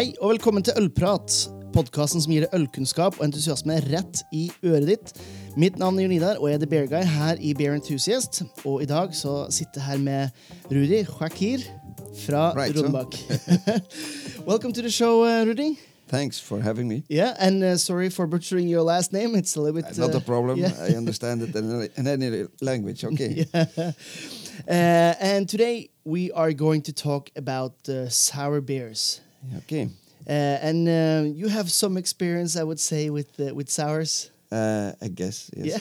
Hei og velkommen til Ølprat, podkasten som gir deg ølkunnskap og entusiasme rett i øret ditt. Mitt navn er Jonidar, og jeg er The Bear Guy her i Bear Enthusiast. Og i dag så sitter jeg her med Rudi Shakir fra Right, Rodenbach. Welcome to the show, uh, Rudi. Thanks for having me. Yeah, and uh, sorry for butchering your last name. It's a little bit. Not uh, a problem. yeah. I understand it in, in any language. Okay. Uh, and today we are going to talk about uh, sour beers. Okay. Uh, and uh, you have some experience, I would say, with uh, with sours. Uh, I guess. Yes.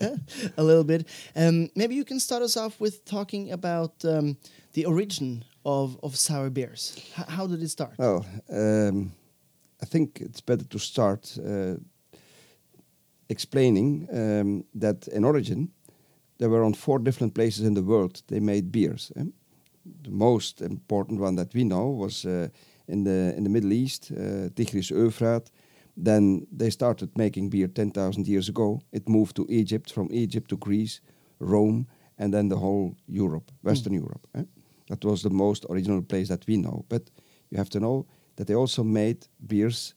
Yeah, a little bit. Um, maybe you can start us off with talking about um, the origin of, of sour beers. H- how did it start? well, um, I think it's better to start uh, explaining um, that in origin there were on four different places in the world they made beers. eh? The most important one that we know was uh, in the in the Middle East, uh, Tigris Euphrates. Then they started making beer 10,000 years ago. It moved to Egypt, from Egypt to Greece, Rome, and then the whole Europe, Western Europe. eh? That was the most original place that we know. But you have to know that they also made beers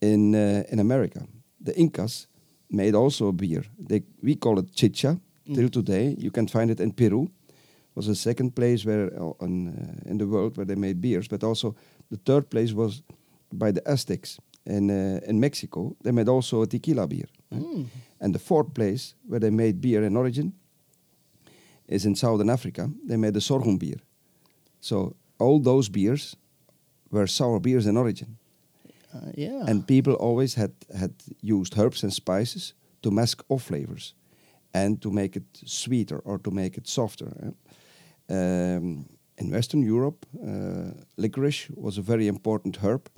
in uh, in America. The Incas made also a beer. They we call it chicha till today. You can find it in Peru. It Was the second place where uh, on, uh, in the world where they made beers, but also the third place was by the Aztecs in uh, in Mexico. They made also a tequila beer. Mm. And the fourth place where they made beer in origin is in Southern Africa. They made the sorghum beer. So all those beers were sour beers in origin. Uh, yeah. And people always had, had used herbs and spices to mask off flavors and to make it sweeter or to make it softer. Um, in Western Europe, uh, licorice was a very important herb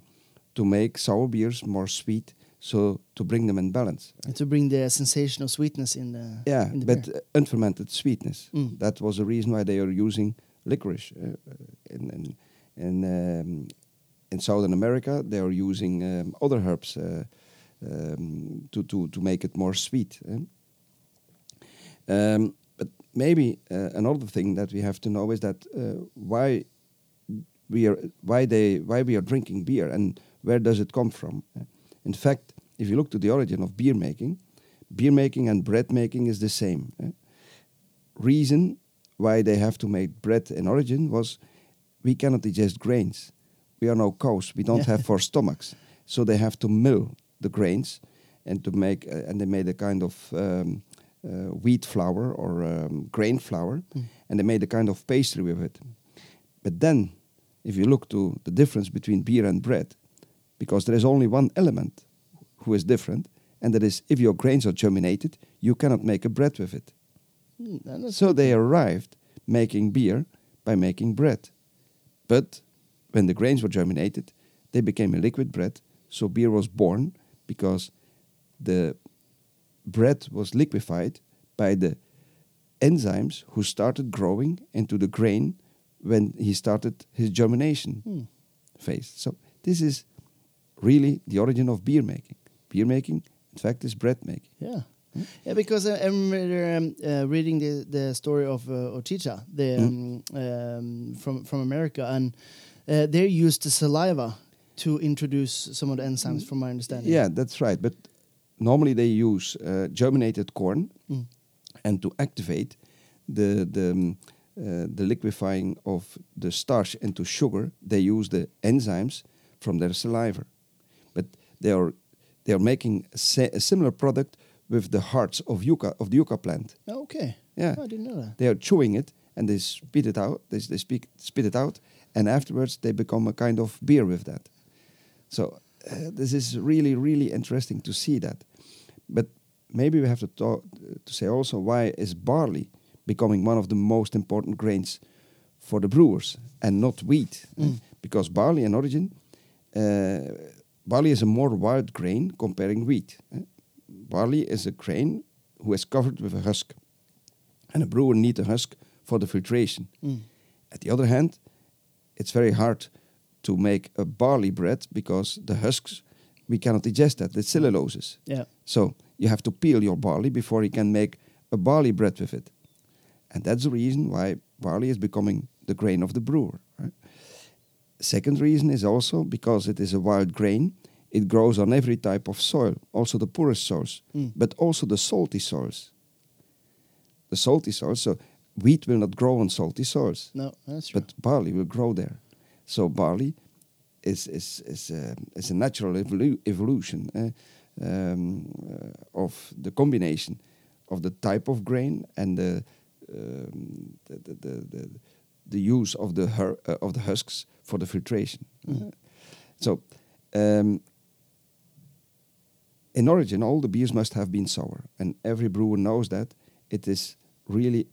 to make sour beers more sweet, so to bring them in balance. And to bring the sensation of sweetness in the Yeah, in the but uh, unfermented sweetness. Mm. That was the reason why they are using licorice. Uh, uh, in in in, um, in Southern America, they are using um, other herbs uh, um, to, to to make it more sweet. eh? But maybe uh, another thing that we have to know is that uh, why we are why they why we are drinking beer and where does it come from? In fact, if you look to the origin of beer making, beer making and bread making is the same. eh? Reason why they have to make bread in origin was we cannot digest grains. We are no cows. We don't have four stomachs, so they have to mill the grains and to make uh, and they made a kind of um, wheat flour or um, grain flour, and they made a kind of pastry with it. But then, if you look to the difference between beer and bread, because there is only one element who is different, and that is if your grains are germinated, you cannot make a bread with it. Mm, So they arrived making beer by making bread. But when the grains were germinated, they became a liquid bread. So beer was born because the bread was liquefied by the enzymes who started growing into the grain when he started his germination Hmm. phase. So this is really the origin of beer making. Beer making, in fact, is bread making. Yeah. Yeah, because I, I remember um, uh, reading the, the story of uh, Ochicha the, um, um, from from America, and uh, they used the saliva to introduce some of the enzymes, from my understanding. Yeah, that's right. But normally they use uh, germinated corn, Mm. and to activate the the um, uh, the liquefying of the starch into sugar, they use the enzymes from their saliva. But they are they are making a, a similar product with the hearts of yucca of the yucca plant. Oh, okay. Yeah. Oh, I didn't know that. They are chewing it and they spit it out. They, they speak, spit it out, and afterwards they become a kind of beer with that. So uh, this is really, really interesting to see that. But maybe we have to talk to say also why is barley becoming one of the most important grains for the brewers and not wheat? Mm. Because barley in origin, uh, barley is a more wild grain comparing wheat. eh. Barley is a grain who is covered with a husk, and a brewer needs a husk for the filtration. Mm. At the other hand, it's very hard to make a barley bread because the husks we cannot digest that. It's celluloses. Yeah. So you have to peel your barley before you can make a barley bread with it. And that's the reason why barley is becoming the grain of the brewer. Right? Second reason is also because it is a wild grain, it grows on every type of soil, also the poorest soils, Mm. but also the salty soils. The salty soils, so wheat will not grow on salty soils, No, that's true. but barley will grow there. So barley is is is a, is a natural evolu- evolution eh, um, uh, of the combination of the type of grain and the um, the, the, the, the, the use of the her, uh, of the husks for the filtration. Mhm. Uh, so, um, in origin, all the beers must have been sour, and every brewer knows that it is really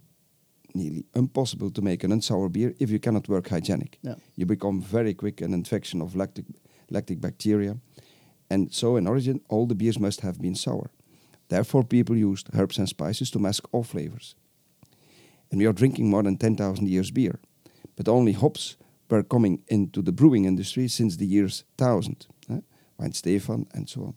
nearly impossible to make an unsour beer if you cannot work hygienic. No. You become very quick an infection of lactic lactic bacteria, and so in origin, all the beers must have been sour. Therefore, people used herbs and spices to mask all flavors. And we are drinking more than 10,000 years beer, but only hops were coming into the brewing industry since the years 1000, eh? Stefan and so on.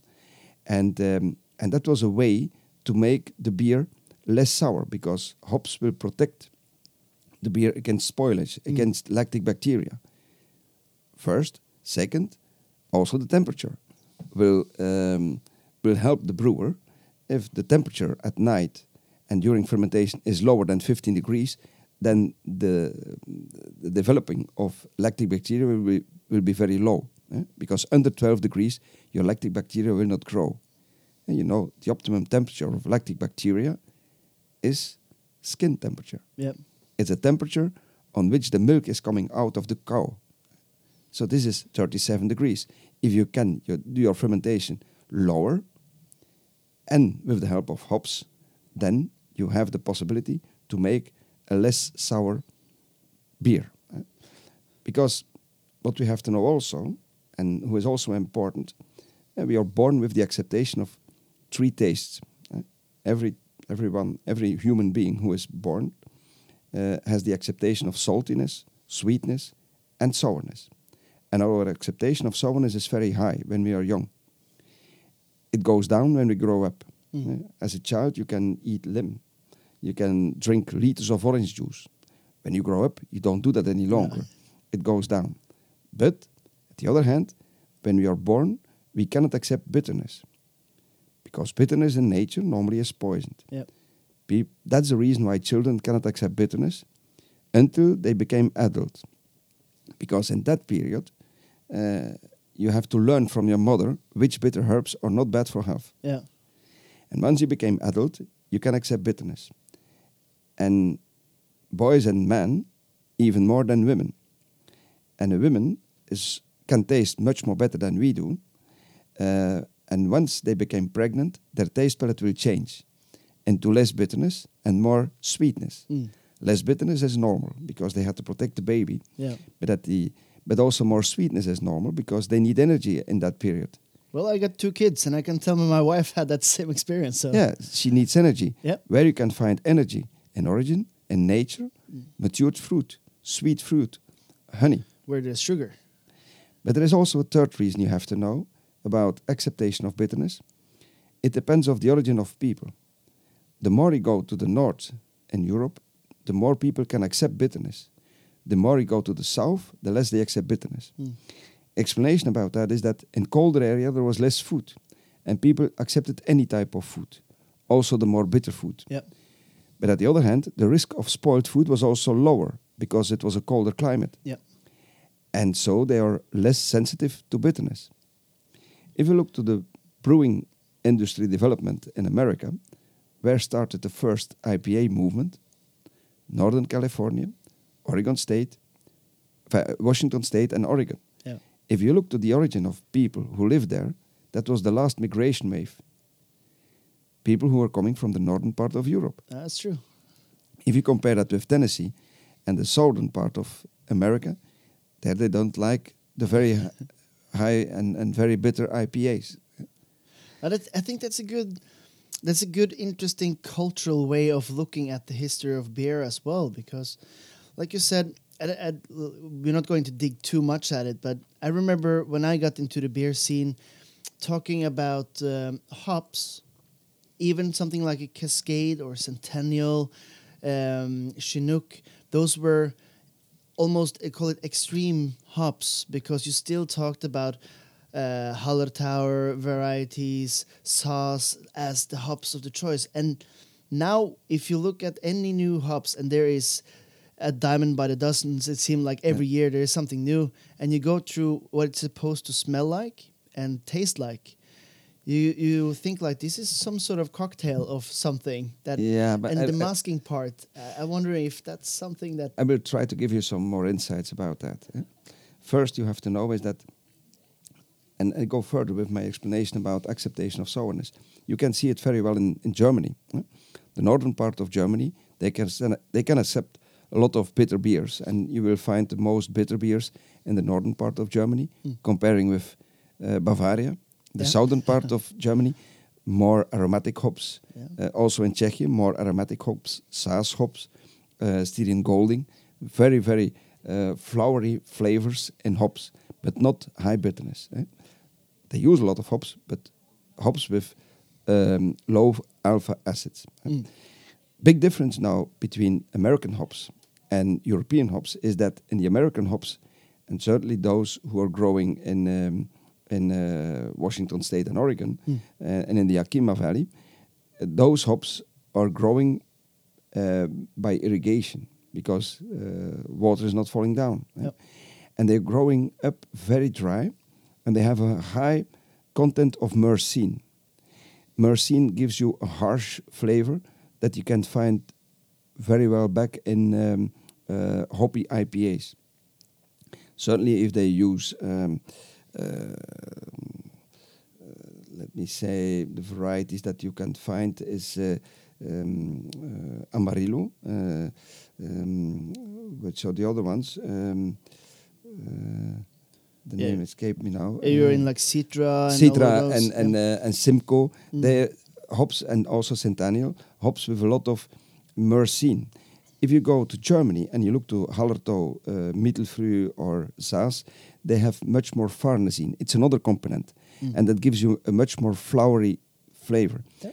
And, um, and that was a way to make the beer less sour because hops will protect the beer against spoilage, Mm. against lactic bacteria. First, second, also the temperature will um, will help the brewer if the temperature at night and during fermentation is lower than 15 degrees, then the, the developing of lactic bacteria will be, will be very low. eh? Because under 12 degrees, your lactic bacteria will not grow. And you know, the optimum temperature of lactic bacteria is skin temperature. Yep. It's a temperature on which the milk is coming out of the cow. So this is 37 degrees. If you can you do your fermentation lower and with the help of hops, then you have the possibility to make a less sour beer. Because what we have to know also, and who is also important, eh, we are born with the acceptation of three tastes. eh? Every everyone, every human being who is born uh, has the acceptation of saltiness, sweetness, and sourness. And our acceptation of sourness is very high when we are young. It goes down when we grow up. Mm. As a child, you can eat lim, you can drink liters of orange juice. When you grow up, you don't do that any longer. It goes down. But at the other hand, when we are born, we cannot accept bitterness. Because bitterness in nature normally is poisoned. Yep. That's the reason why children cannot accept bitterness until they became adults. Because in that period, uh, you have to learn from your mother which bitter herbs are not bad for health. Yeah. And once you became adult, you can accept bitterness. And boys and men, even more than women. And a woman is, can taste much more better than we do. Uh, and once they became pregnant, their taste palette will change into less bitterness and more sweetness. Mm. Less bitterness is normal because they have to protect the baby, Yeah. but at the but also more sweetness is normal because they need energy in that period. Well, I got two kids, and I can tell me my wife had that same experience. So Yeah, she needs energy. Yeah. Where you can find energy in origin, in nature, matured fruit, sweet fruit, honey. where there's sugar. But there is also a third reason you have to know about acceptation of bitterness. It depends of the origin of people. The more you go to the north in Europe, the more people can accept bitterness. The more you go to the south, the less they accept bitterness. Mm. Explanation about that is that in colder area there was less food, and people accepted any type of food, also the more bitter food. Yep. But at the other hand, the risk of spoiled food was also lower because it was a colder climate. Yep. And so they are less sensitive to bitterness. If you look to the brewing industry development in America, where started the first IPA movement? Northern California, Oregon State, Washington State, and Oregon. Yeah. If you look to the origin of people who lived there, that was the last migration wave. People who were coming from the northern part of Europe. That's true. If you compare that with Tennessee and the southern part of America, there they don't like the very high and, and very bitter IPAs. But I think that's a good, that's a good, interesting cultural way of looking at the history of beer as well. Because, like you said, I, I, we're not going to dig too much at it. But I remember when I got into the beer scene, talking about um, hops, even something like a Cascade or Centennial, um, Chinook. Those were almost I call it extreme hops because you still talked about uh, Hallertauer varieties, Saaz as the hops of the choice. And now, if you look at any new hops, and there is a diamond by the dozens, it seems like every year there is something new, and you go through what it's supposed to smell like and taste like. You you think like this is some sort of cocktail of something that Yeah, but and I- the I- masking part. Uh, I wonder if that's something that I will try to give you some more insights about that. First, you have to know is that, and I go further with my explanation about acceptation of sourness. You can see it very well in, in Germany. The northern part of Germany, they can they can accept a lot of bitter beers, and you will find the most bitter beers in the northern part of Germany, comparing with uh, Bavaria, the Yeah. southern part of Germany, more aromatic hops. Yeah. Uh, also in Czechia, more aromatic hops, Saaz hops, uh, Styrian Golding, very, very uh, flowery flavors in hops, but not high bitterness. eh. They use a lot of hops, but hops with um, low alpha acids. Mm. Big difference now between American hops and European hops is that in the American hops, and certainly those who are growing in um, in uh, Washington State and Oregon, Mm. uh, and in the Yakima Valley, uh, those hops are growing uh, by irrigation because uh, water is not falling down. Yep. And they're growing up very dry and they have a high content of myrcene. Myrcene gives you a harsh flavor that you can find very well back in um, uh, hoppy IPAs. Certainly, if they use, um, uh, let me say, the varieties that you can find is uh, um, uh, Amarillo, uh, um, which are the other ones. Um, uh, the Yeah. name escaped me now. you're Uh, in like Citra and Citra and and yeah. uh, and Simcoe, Mm. they hops and also Centennial hops with a lot of myrcene. If you go to Germany and you look to Hallertau, uh, Mittelfrüh or Saaz, they have much more farnesene. It's another component, Mm. and that gives you a much more flowery flavor. Yeah.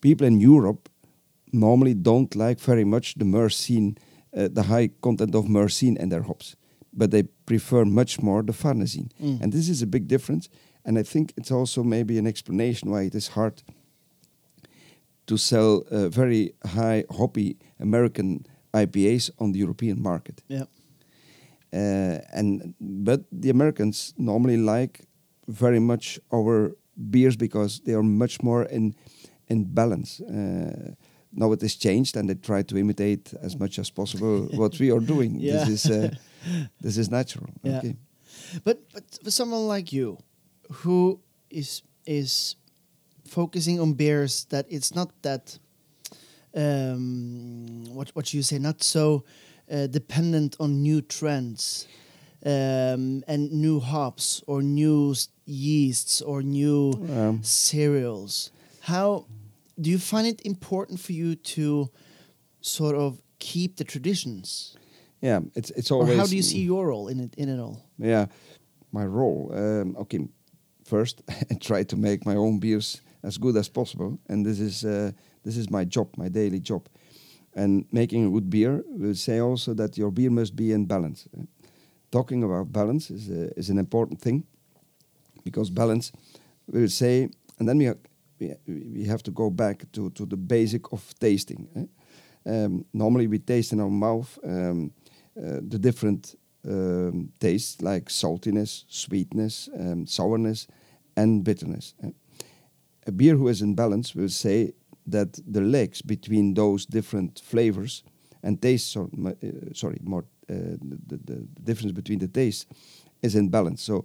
People in Europe normally don't like very much the myrcene, uh, the high content of myrcene in their hops, but they prefer much more the farnesene. Mm. And this is a big difference. And I think it's also maybe an explanation why it is hard to sell uh, very high hoppy American IPAs on the European market. yeah. Uh, and but the Americans normally like very much our beers because they are much more in in balance. Uh, now it is changed, and they try to imitate as much as possible what we are doing. Yeah. This is uh, this is natural. Yeah. Okay. But but for someone like you, who is is focusing on beers that it's not that um, what what you say not so uh, dependent on new trends um, and new hops or new yeasts or new Um, cereals. How do you find it important for you to sort of keep the traditions? Yeah, it's it's Or always. how do you see your role in it in it all? Yeah, my role. Um, okay, first I try to make my own beers as good as possible, and this is uh, this is my job, my daily job. And making a good beer will say also that your beer must be in balance. Uh, Talking about balance is uh, is an important thing because balance will say, and then we ha- we, we have to go back to, to the basic of tasting. eh? Um, normally, we taste in our mouth um, the different um, tastes like saltiness, sweetness, um, sourness, and bitterness. eh? A beer who is in balance will say that the legs between those different flavors and tastes, or, uh, sorry, more uh, the, the, difference between the tastes is in balance. So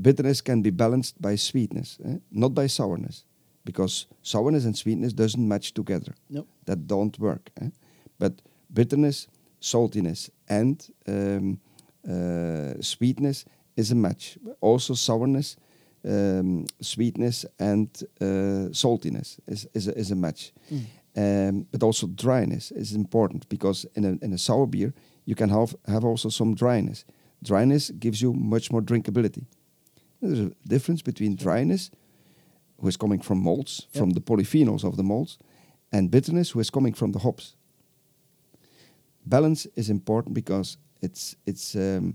bitterness can be balanced by sweetness, eh? not by sourness, because sourness and sweetness doesn't match together. Nope. That don't work. eh? But bitterness, saltiness, and um, uh, sweetness is a match. Also sourness, um, sweetness, and uh, saltiness is is a, is a match. Um, but also dryness is important because in a, in a sour beer you can have, have also some dryness. Dryness gives you much more drinkability. There's a difference between dryness, who is coming from malts, Yep. from the polyphenols of the malts, and bitterness, who is coming from the hops. Balance is important because It's it's um,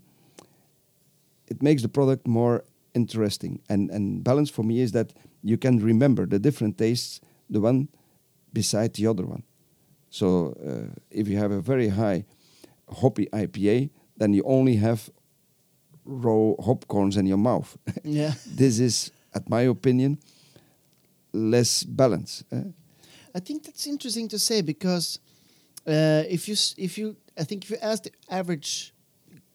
it makes the product more interesting. And and balance for me is that you can remember the different tastes, the one beside the other one. So uh, if you have a very high hoppy IPA, then you only have raw hopcorns in your mouth. Yeah. this is, at my opinion, less balance. eh? I think that's interesting to say because uh, if you if you I think if you ask the average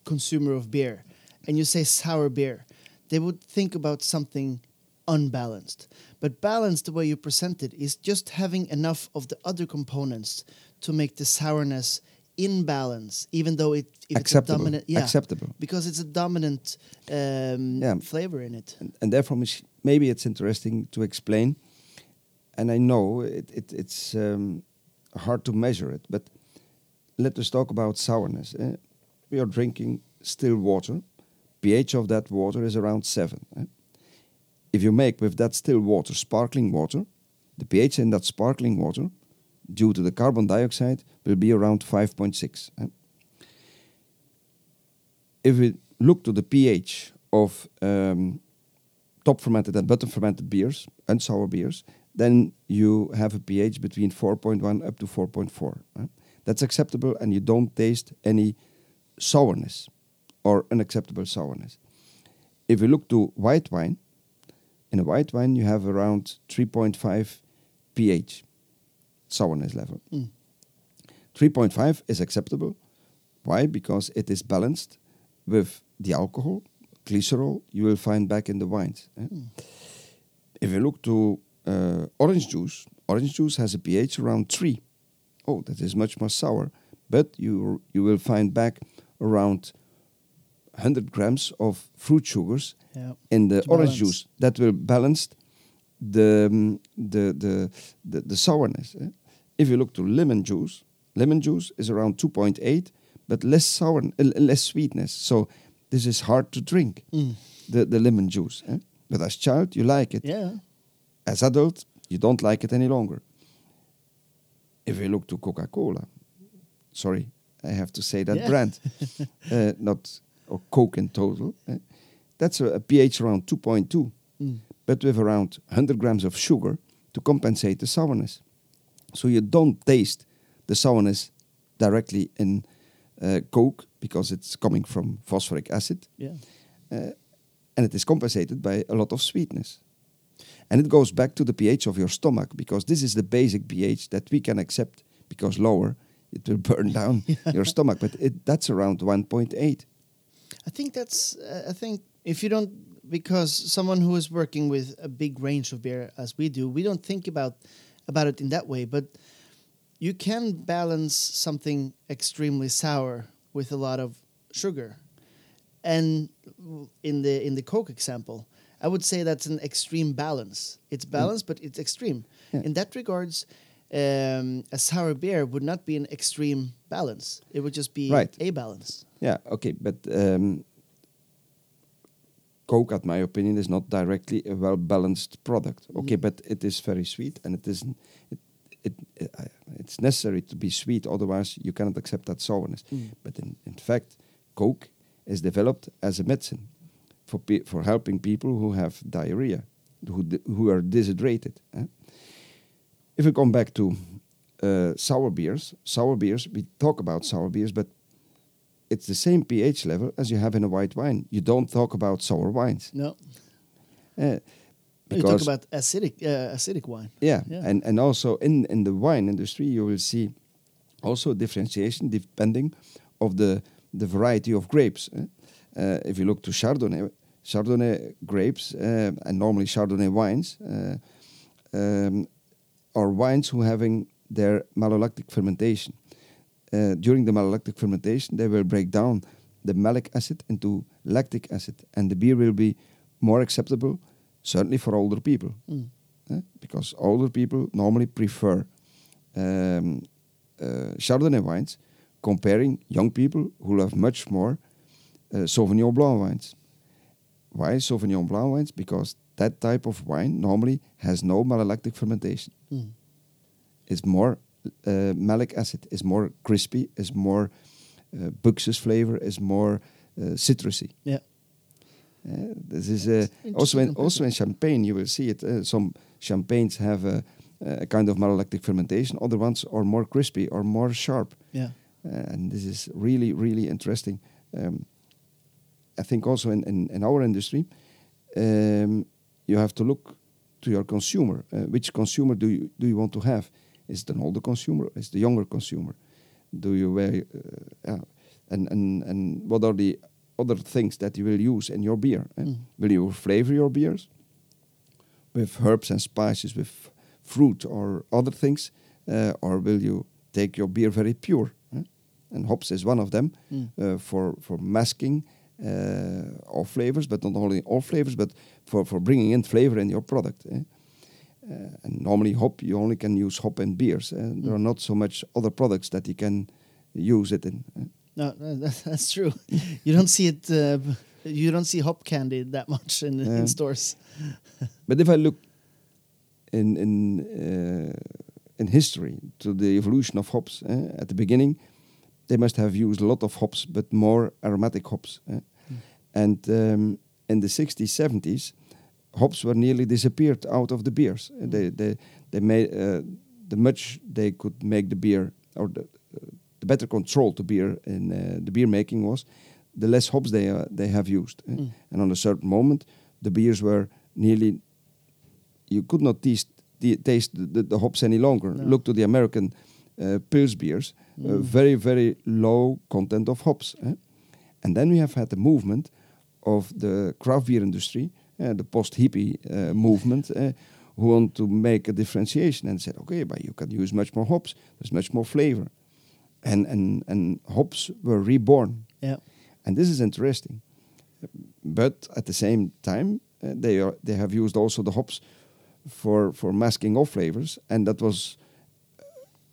consumer of beer and you say sour beer, they would think about something unbalanced. But balanced, the way you present it, is just having enough of the other components to make the sourness in balance, even though it if it's a Acceptable. dominant, yeah, Acceptable. because it's a dominant um, Yeah. flavor in it. and, and therefore maybe it's interesting to explain and i know it, it, it's um, hard to measure it but let us talk about sourness eh? we are drinking still water ph of that water is around 7 eh? if you make with that still water sparkling water the ph in that sparkling water due to the carbon dioxide will be around 5.6 eh? if we look to the pH of um, top fermented and bottom fermented beers and sour beers, then you have a pH between 4.1 up to 4.4. right? That's acceptable, and you don't taste any sourness or unacceptable sourness. If you look to white wine, in a white wine you have around 3.5 pH sourness level. Mm. 3.5 is acceptable. Why? Because it is balanced with the alcohol, glycerol, you will find back in the wines. eh? If you look to uh, orange juice, orange juice has a pH around 3. Oh, that is much more sour. But you, you will find back around 100 grams of fruit sugars Yeah. in the To orange balance. juice that will balance the um, the, the the the sourness. eh? If you look to lemon juice, lemon juice is around 2.8, but less sour, uh, less sweetness. So this is hard to drink. Mm. The the lemon juice. eh? But as child, you like it. Yeah. As adult, you don't like it any longer. If you look to Coca-Cola, sorry, I have to say that Yeah. brand, uh, not or Coke in total. eh? That's a, a pH around 2.2, Mm. but with around 100 grams of sugar to compensate the sourness. So you don't taste the sourness directly in uh, Coke because it's coming from phosphoric acid Yeah. uh, and it is compensated by a lot of sweetness. And it goes back to the pH of your stomach because this is the basic pH that we can accept because lower it will burn down your stomach, but it, that's around 1.8. I think that's. Uh, I think if you don't, because someone who is working with a big range of beer as we do, we don't think about about it in that way. But you can balance something extremely sour with a lot of sugar, and in the in the Coke example, I would say that's an extreme balance. It's balanced, but it's extreme. Yeah. In that regards. Um, a sour beer would not be an extreme balance. It would just be Right. a balance. Yeah, okay, but um, Coke, at my opinion, is not directly a well balanced product. Okay, Mm. but it is very sweet, and it is it, it, it uh, it's necessary to be sweet. Otherwise, you cannot accept that sourness. Mm. But in, in fact, Coke is developed as a medicine for for helping people who have diarrhea, who who are dehydrated. eh? If we come back to uh, sour beers, sour beers, we talk about sour beers, but it's the same pH level as you have in a white wine. You don't talk about sour wines. No, Uh, you talk about acidic uh, acidic wine. yeah, yeah. and and also in in the wine industry, you will see also differentiation depending of the the variety of grapes. eh. Uh, if you look to Chardonnay, Chardonnay grapes uh, and normally Chardonnay wines uh, um, are wines who having their malolactic fermentation. During the malolactic fermentation, they will break down the malic acid into lactic acid, and the beer will be more acceptable, certainly for older people Mm. eh, because older people normally prefer um, uh, Chardonnay wines, comparing young people who love much more Sauvignon Blanc wines. Why Sauvignon Blanc wines? Because that type of wine normally has no malolactic fermentation. Mm. It's more uh, malic acid, it's more crispy, it's more uh, Buxus flavor it's more uh, citrusy. Yeah. Uh, this is uh, also in also in champagne you will see it. Uh, some champagnes have a, a kind of malolactic fermentation. Other ones are more crispy or more sharp, Yeah. uh, and this is really really interesting. Um, I think also in, in, in our industry, um, you have to look to your consumer. Uh, which consumer do you do you want to have? Is it an older consumer? Is it the younger consumer? Do you wear, uh, yeah, and and and what are the other things that you will use in your beer? eh? Mm. Will you flavor your beers with herbs and spices, with fruit or other things, uh, or will you take your beer very pure? eh? And hops is one of them Mm. uh, for for masking uh, all flavors, but not only all flavors, but for for bringing in flavor in your product. eh? Uh, and normally, hop you only can use hop in beers. Uh, There are not so much other products that you can use it in. eh? No, that's true. you don't see it. Uh, you don't see hop candy that much in, Yeah. in stores. But if I look in in uh, in history to the evolution of hops, eh, at the beginning, they must have used a lot of hops, but more aromatic hops. eh. And um, in the 60s, 70s, hops were nearly disappeared out of the beers. Uh, They they they made uh, the much they could make the beer or the, uh, the better control to beer in uh, the beer making was, the less hops they uh, they have used. eh. Mm. And on a certain moment, the beers were nearly you could not taste the, taste the, the, the hops any longer. No. Look to the American uh, Pils beers, uh, Mm. very very low content of hops. eh. And then we have had the movement of the craft beer industry, uh, the post hippie uh, movement, uh, who want to make a differentiation and said, okay, but you can use much more hops. There's much more flavor, and and and hops were reborn. Yeah. And this is interesting. But at the same time, uh, they are they have used also the hops for for masking off flavors, and that was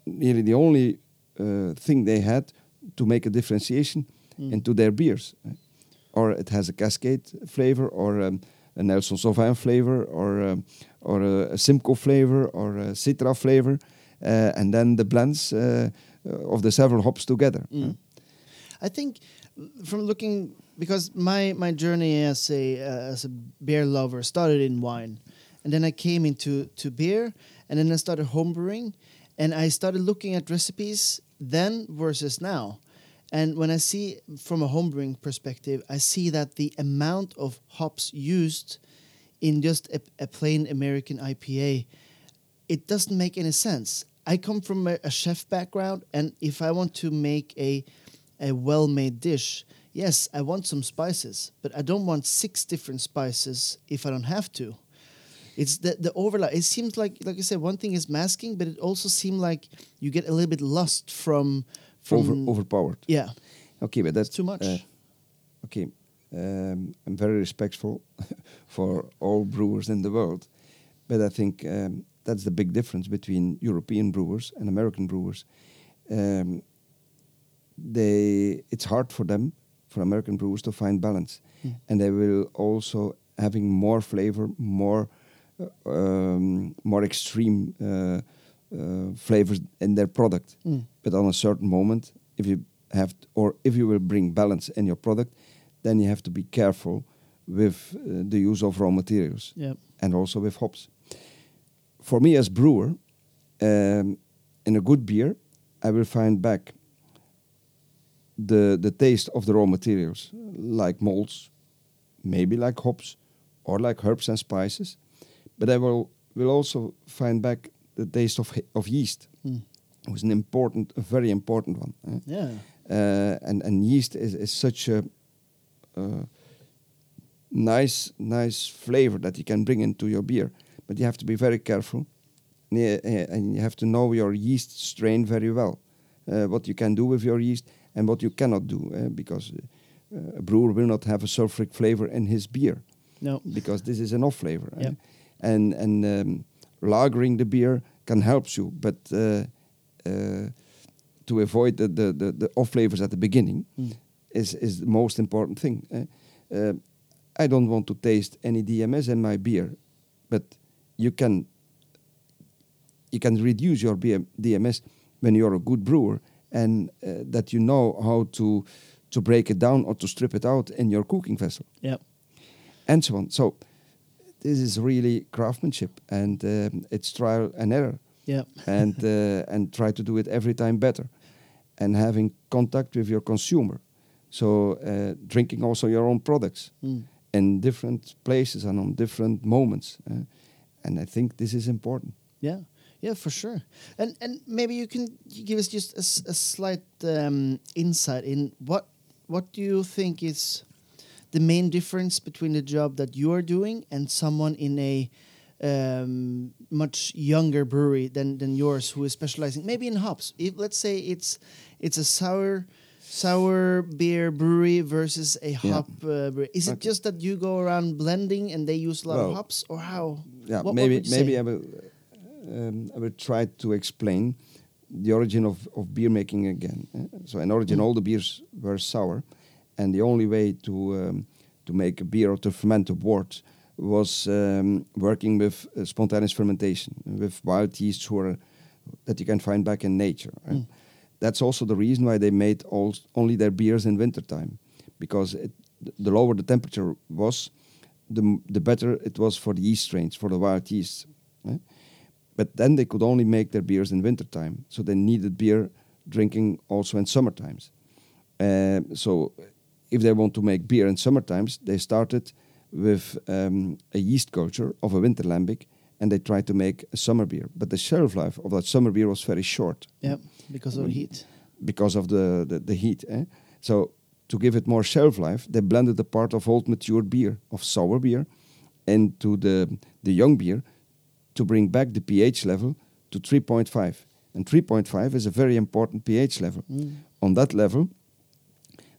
nearly the only uh, thing they had to make a differentiation Mm. into their beers. Or it has a Cascade flavor, or um, a Nelson Sauvin flavor, or um, or a, a Simcoe flavor, or a Citra flavor, uh, and then the blends uh, of the several hops together. Mm. I think from looking because my my journey as a uh, as a beer lover started in wine, and then I came into to beer, and then I started homebrewing, and I started looking at recipes then versus now. And when I see from a homebrewing perspective, I see that the amount of hops used in just a, a plain American IPA, it doesn't make any sense. I come from a, a chef background, and if I want to make a a well-made dish, yes, I want some spices, but I don't want six different spices if I don't have to. It's the the overlap. It seems like, like I said, one thing is masking, but it also seems like you get a little bit lost from from Over, overpowered. yeah, Okay, but that's it's too much. uh, okay, um, I'm very respectful for all brewers in the world, but I think um, that's the big difference between European brewers and American brewers. Um, they, it's hard for them, for American brewers, to find balance, Mm. and they will also having more flavor, more, um, more extreme uh, uh, flavors in their product. Mm. but on a certain moment if you have or if you will bring balance in your product then you have to be careful with uh, the use of raw materials yeah, and also with hops. For me as brewer um, in a good beer i will find back the the taste of the raw materials like malts maybe like hops or like herbs and spices but i will will also find back the taste of of yeast Mm. was an important, a very important one. eh? yeah, Uh, and and yeast is, is such a uh, nice nice flavor that you can bring into your beer, but you have to be very careful, eh, and you have to know your yeast strain very well, uh, what you can do with your yeast and what you cannot do, eh, because uh, a brewer will not have a sulfuric flavor in his beer no, because this is an off flavor. eh? And and um, lagering the beer can help you, but uh, uh, to avoid the, the, the, the off flavors at the beginning Mm. is is the most important thing. eh? Uh, I don't want to taste any DMS in my beer, but you can you can reduce your BM, DMS when you're a good brewer and uh, that you know how to to break it down or to strip it out in your cooking vessel, Yeah. and so on. So this is really craftsmanship, and um, it's trial and error, Yeah. and uh, and try to do it every time better, and having contact with your consumer. So uh, drinking also your own products Mm. in different places and on different moments, uh, and I think this is important. Yeah, yeah, for sure. And and maybe you can give us just a, s- a slight um, insight in what what do you think is the main difference between the job that you are doing and someone in a um, much younger brewery than than yours who is specializing maybe in hops. If, let's say it's it's a sour sour beer brewery versus a hop uh, brewery. Is it just that you go around blending and they use a lot of hops, or how? Yeah, What- what maybe you maybe say? I will um, I will try to explain the origin of, of beer making again. So in origin, Mm. all the beers were sour, and the only way to um, to make a beer or to ferment a wort was um, working with uh, spontaneous fermentation with wild yeasts who are that you can find back in nature. eh. Mm. That's also the reason why they made all, only their beers in wintertime, because it, the lower the temperature was, the, the better it was for the yeast strains, for the wild yeasts. But then they could only make their beers in wintertime, so they needed beer drinking also in summer times. Uh, so if they want to make beer in summer times, they started with um, a yeast culture of a winter lambic, and they tried to make a summer beer. But the shelf life of that summer beer was very short Yeah, because of heat. because of the, the, the heat. Eh? So to give it more shelf life, they blended a part of old mature beer, of sour beer, into the, the young beer to bring back the pH level to 3.5. And 3.5 is a very important pH level. Mm. On that level,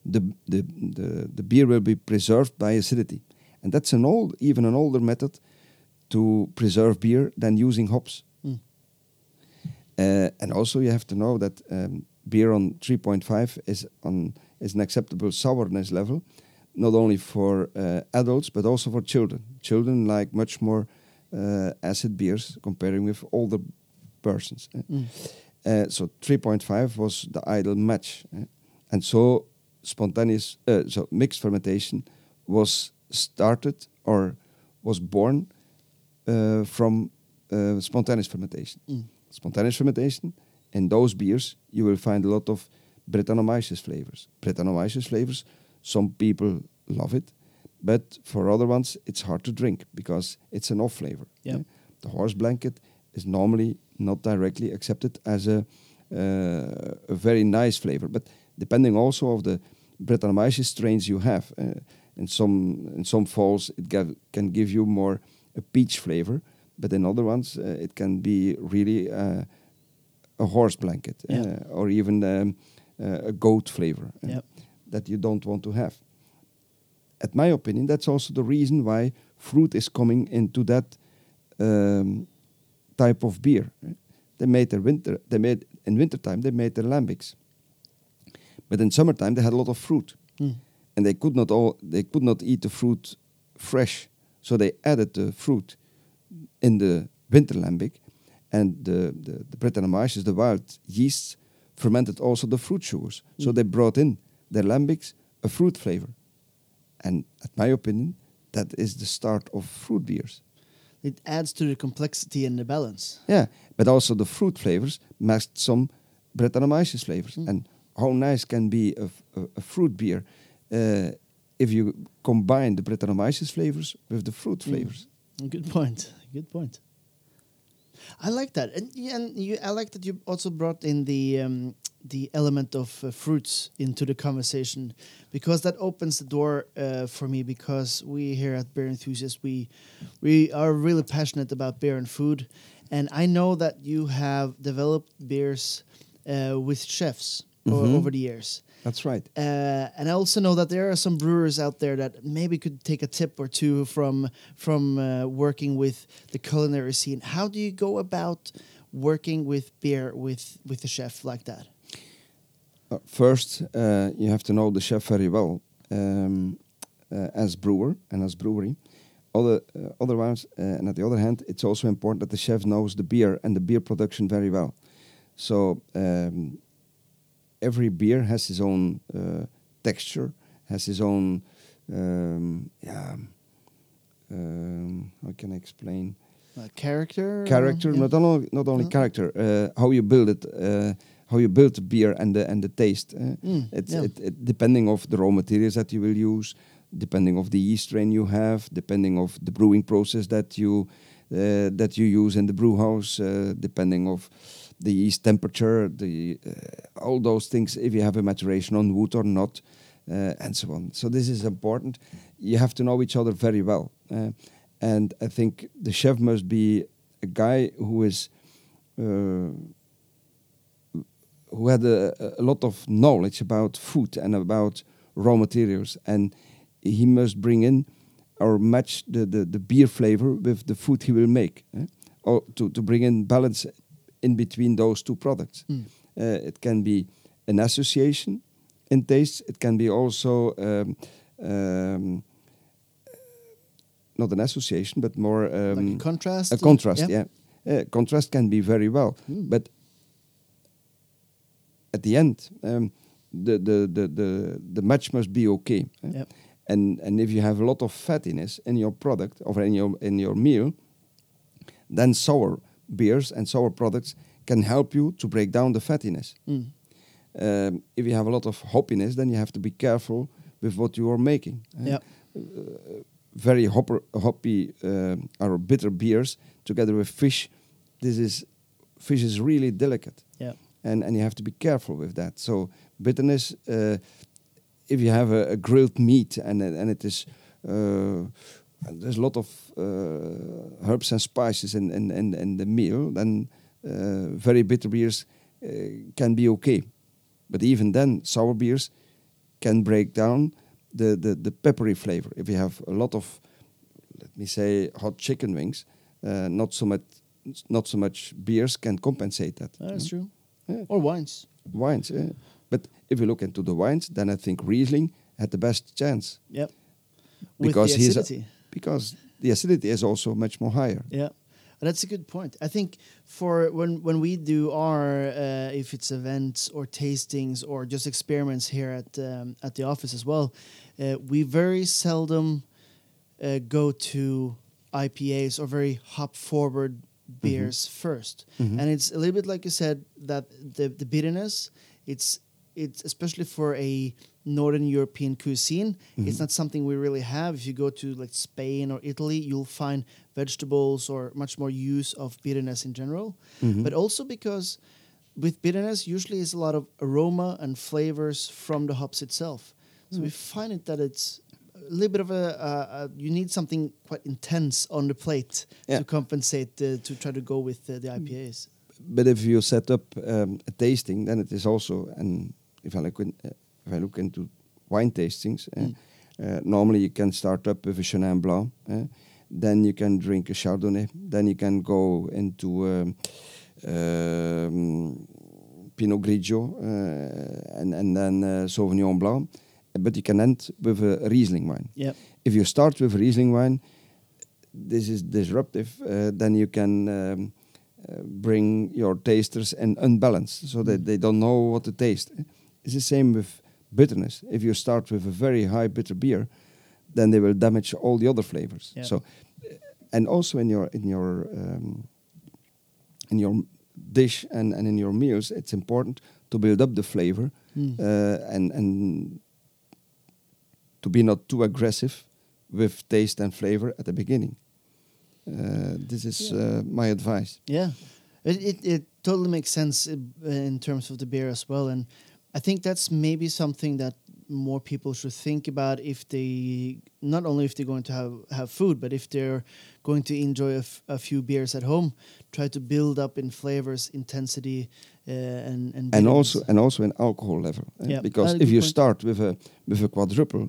the, the, the, the beer will be preserved by acidity. And that's an old, even an older method to preserve beer than using hops. Mm. Uh, and also, you have to know that um, beer on 3.5 is on is an acceptable sourness level, not only for uh, adults but also for children. Children like much more uh, acid beers comparing with older persons. Mm. Uh, so 3.5 was the ideal match, eh. and so spontaneous, uh, so mixed fermentation was started or was born uh, from uh, spontaneous fermentation. Mm. Spontaneous fermentation, in those beers, you will find a lot of Brettanomyces flavors. Brettanomyces flavors, some people love it, but for other ones, it's hard to drink because it's an off flavor. Yeah. eh. The horse blanket is normally not directly accepted as a, uh, a very nice flavor, but depending also of the Brettanomyces strains you have. Uh, in some in some falls, it gav- can give you more a peach flavor, but in other ones, uh, it can be really uh, a horse blanket Yeah. uh, or even um, uh, a goat flavor uh, Yeah. that you don't want to have. At my opinion, that's also the reason why fruit is coming into that um, type of beer. They made their winter. They made in wintertime. They made their lambics, but in summertime they had a lot of fruit Mm. and they could not all they could not eat the fruit fresh so they added the fruit in the winter lambic and the the, the Brettanomyces, the wild yeasts fermented also the fruit sugars so Mm. they brought in their lambics a fruit flavor and at my opinion that is the start of fruit beers It adds to the complexity and the balance. yeah but also the fruit flavors masked some Brettanomyces flavors Mm. and how nice can be a fruit beer uh, if you combine the Brettanomyces flavors with the fruit Mm. flavors. Good point. Good point. I like that, and, and you, I like that you also brought in the um, the element of uh, fruits into the conversation, because that opens the door uh, for me. Because we here at Beer Enthusiast, we we are really passionate about beer and food, and I know that you have developed beers uh, with chefs Mhm. over the years. That's right. Uh, and I also know that there are some brewers out there that maybe could take a tip or two from from uh, working with the culinary scene. How do you go about working with beer with with a chef like that? Uh, first, uh, you have to know the chef very well um, uh, as brewer and as brewery. Other, uh, otherwise, uh, and at the other hand, it's also important that the chef knows the beer and the beer production very well. So um, every beer has its own uh, texture, has its own um, yeah. Um, how can I explain? Uh, character. character, yeah. not only not only character, uh, how you build it, uh, how you build the beer and the and the taste. uh, Mm, it's yeah. it, it, depending of the raw materials that you will use, depending of the yeast strain you have, depending of the brewing process that you uh, that you use in the brew house, uh, depending of the yeast temperature, the uh, all those things. If you have a maturation on wood or not, uh, and so on. So this is important. You have to know each other very well, uh, and I think the chef must be a guy who is. Uh, who had a, a lot of knowledge about food and about raw materials, and he must bring in or match the, the, the beer flavor with the food he will make, eh? or to, to bring in balance in between those two products. Mm. Uh, it can be an association in taste. It can be also um, um, not an association, but more um, like a contrast. a contrast. Yeah, Uh, contrast can be very well, Mm. but at the end, um, the, the the the the match must be okay. eh? Yep. And and if you have a lot of fattiness in your product or in your in your meal, then sour beers and sour products can help you to break down the fattiness. Mm. Um, if you have a lot of hoppiness, then you have to be careful with what you are making. eh? Yep. very hopper, hoppy um or bitter beers together with fish. This is fish is really delicate, Yeah. and and you have to be careful with that. So bitterness, uh, if you have a, a grilled meat and and it is. There's a lot of uh, herbs and spices in, in, in, in the meal, then uh, very bitter beers uh, can be okay. But even then, sour beers can break down the, the, the peppery flavor. If you have a lot of, let me say, hot chicken wings, uh, not so much not so much beers can compensate that. That's Mm. true. Yeah. Or wines. Wines, yeah. but if you look into the wines, then I think Riesling had the best chance Yep. Because With the he's a-. because the acidity is also much more higher. Yeah, that's a good point. I think for when when we do our uh, if it's events or tastings or just experiments here at um, at the office as well, uh, we very seldom uh, go to IPAs or very hop forward beers 1st Mhm. and it's a little bit like you said that the the bitterness it's it's especially for a northern european cuisine. It's not something we really have. If you go to like spain or italy you'll find vegetables or much more use of bitterness in general. Mhm. but also because with bitterness usually is a lot of aroma and flavors from the hops itself. So we find it that it's a little bit of a, uh, uh, you need something quite intense on the plate Yeah. to compensate uh, to try to go with uh, the IPAs. But if you set up um, a tasting, then it is also, and if I in, uh, if I look into wine tastings, Mm. uh, normally you can start up with a Chenin Blanc, uh, then you can drink a Chardonnay, then you can go into um, um, Pinot Grigio, and, and then Sauvignon Blanc, but you can end with a Riesling wine. Yep. If you start with Riesling wine, this is disruptive, uh, then you can um, uh, bring your tasters in unbalanced so that Mm. they don't know what to taste. It's the same with bitterness. If you start with a very high bitter beer, then they will damage all the other flavors. Yeah. So, and also in your in your um, in your dish and, and in your meals, it's important to build up the flavor Mm. uh, and and to be not too aggressive with taste and flavor at the beginning. Uh, this is Yeah. uh, my advice. Yeah, it, it it totally makes sense uh, in terms of the beer as well, and I think that's maybe something that more people should think about if they not only if they're going to have have food, but if they're going to enjoy a, f- a few beers at home, try to build up in flavors, intensity, uh, and and and also and also in alcohol level. eh? Yeah, Because if you point. start with a with a quadruple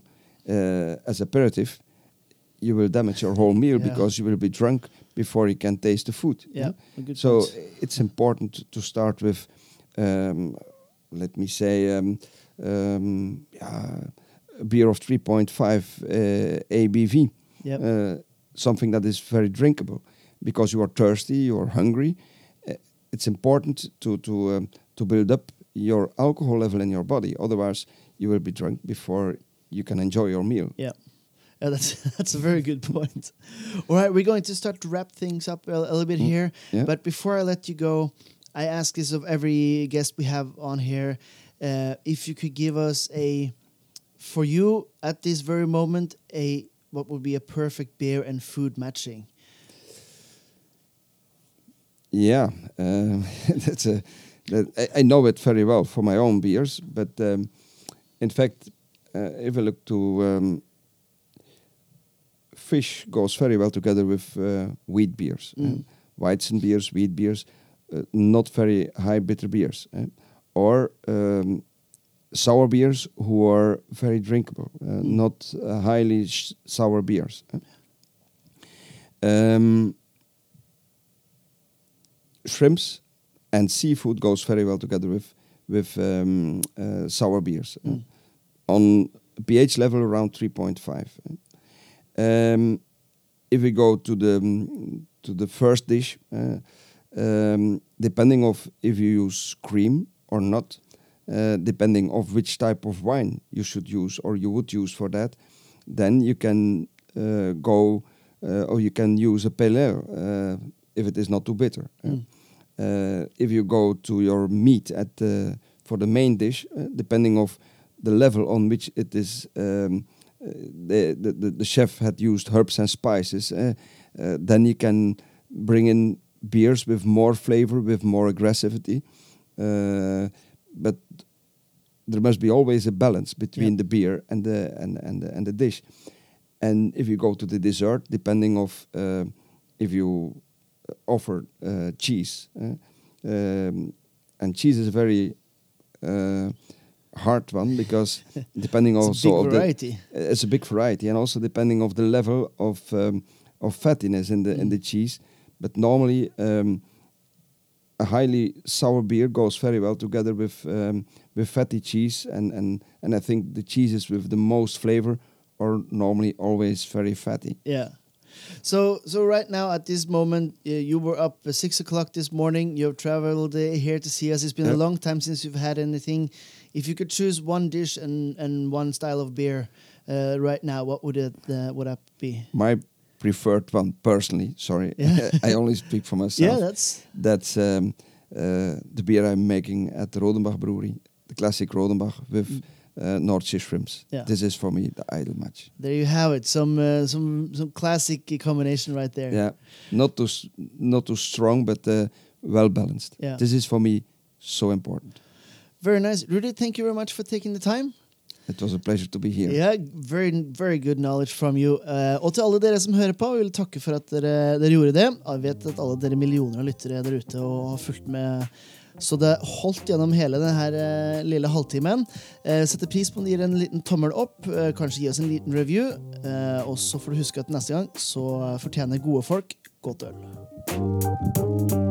uh, as aperitif, you will damage your whole meal Yeah. because you will be drunk before you can taste the food. yeah, a good So point. it's important to start with, um, let me say, um, um, yeah, a beer of 3.5 uh, ABV, Yep. uh, something that is very drinkable, because you are thirsty, you are hungry. Uh, it's important to to um, to build up your alcohol level in your body. Otherwise, you will be drunk before you can enjoy your meal. Yeah. Yeah, that's that's a very good point. All right, we're going to start to wrap things up a, a little bit Mm, here. yeah. But before I let you go, I ask this of every guest we have on here: uh, if you could give us a, for you at this very moment, a what would be a perfect beer and food matching. Yeah, uh, that's a. That I, I know it very well for my own beers, but um, in fact, uh, if I look to um, fish, goes very well together with uh, wheat beers, uh, Mm. Weizen beers, wheat beers, uh, not very high bitter beers, uh, or um, sour beers who are very drinkable, uh, Mm. not uh, highly sour beers. uh. Um, shrimps and seafood goes very well together with with um, uh, sour beers uh, Mm. on pH level around 3.5. Um, if we go to the to the first dish, uh, um, depending of if you use cream or not, uh, depending of which type of wine you should use or you would use for that, then you can uh, go uh, or you can use a pale ale uh, if it is not too bitter. Mm. If you go to your meat at the, for the main dish, depending of the level on which it is, um, the, the the the chef had used herbs and spices, uh, uh, then you can bring in beers with more flavor, with more aggressivity. Uh, but there must be always a balance between Yeah. the beer and the and and the, and the dish. And if you go to the dessert, depending of uh, if you offer uh, cheese, uh, um, and cheese is a very uh, hard one because depending also a big of the variety. it's a big variety, and also depending of the level of um, of fattiness in the in Mm. the cheese. But normally, um, a highly sour beer goes very well together with um, with fatty cheese, and and and I think the cheeses with the most flavor are normally always very fatty. Yeah. So so right now at this moment uh, you were up at six o'clock this morning. You have traveled uh, here to see us. It's been a long time since you've had anything. If you could choose one dish and, and one style of beer uh, right now, what would it uh, would that be? My preferred one, personally, sorry, Yeah. I only speak for myself. Yeah, that's That's um, uh, the beer I'm making at the Rodenbach Brewery, the classic Rodenbach with uh, North Sea shrimps. Mm. Yeah. This is for me the ideal match. there. You have it. Some uh, some some classic combination right there. Yeah, not too not too strong, but uh, well balanced. Yeah. This is for me so important. Very nice, Rudi. Thank you very much for taking the time. It was a pleasure to be here. Yeah, very, very good knowledge from you. Uh, og til alle dere som hører på, vi vil takke for at dere, dere gjorde det. Jeg vet at alle dere millioner av lyttere der ute og har fulgt med. Så det holdt gjennom hele denne lille halvtimen. Eh, setter pris på om du gir en liten tommel opp. eh, kanskje gi oss en liten review. Eh, og så får du huske at neste gang så fortjener gode folk godt øl.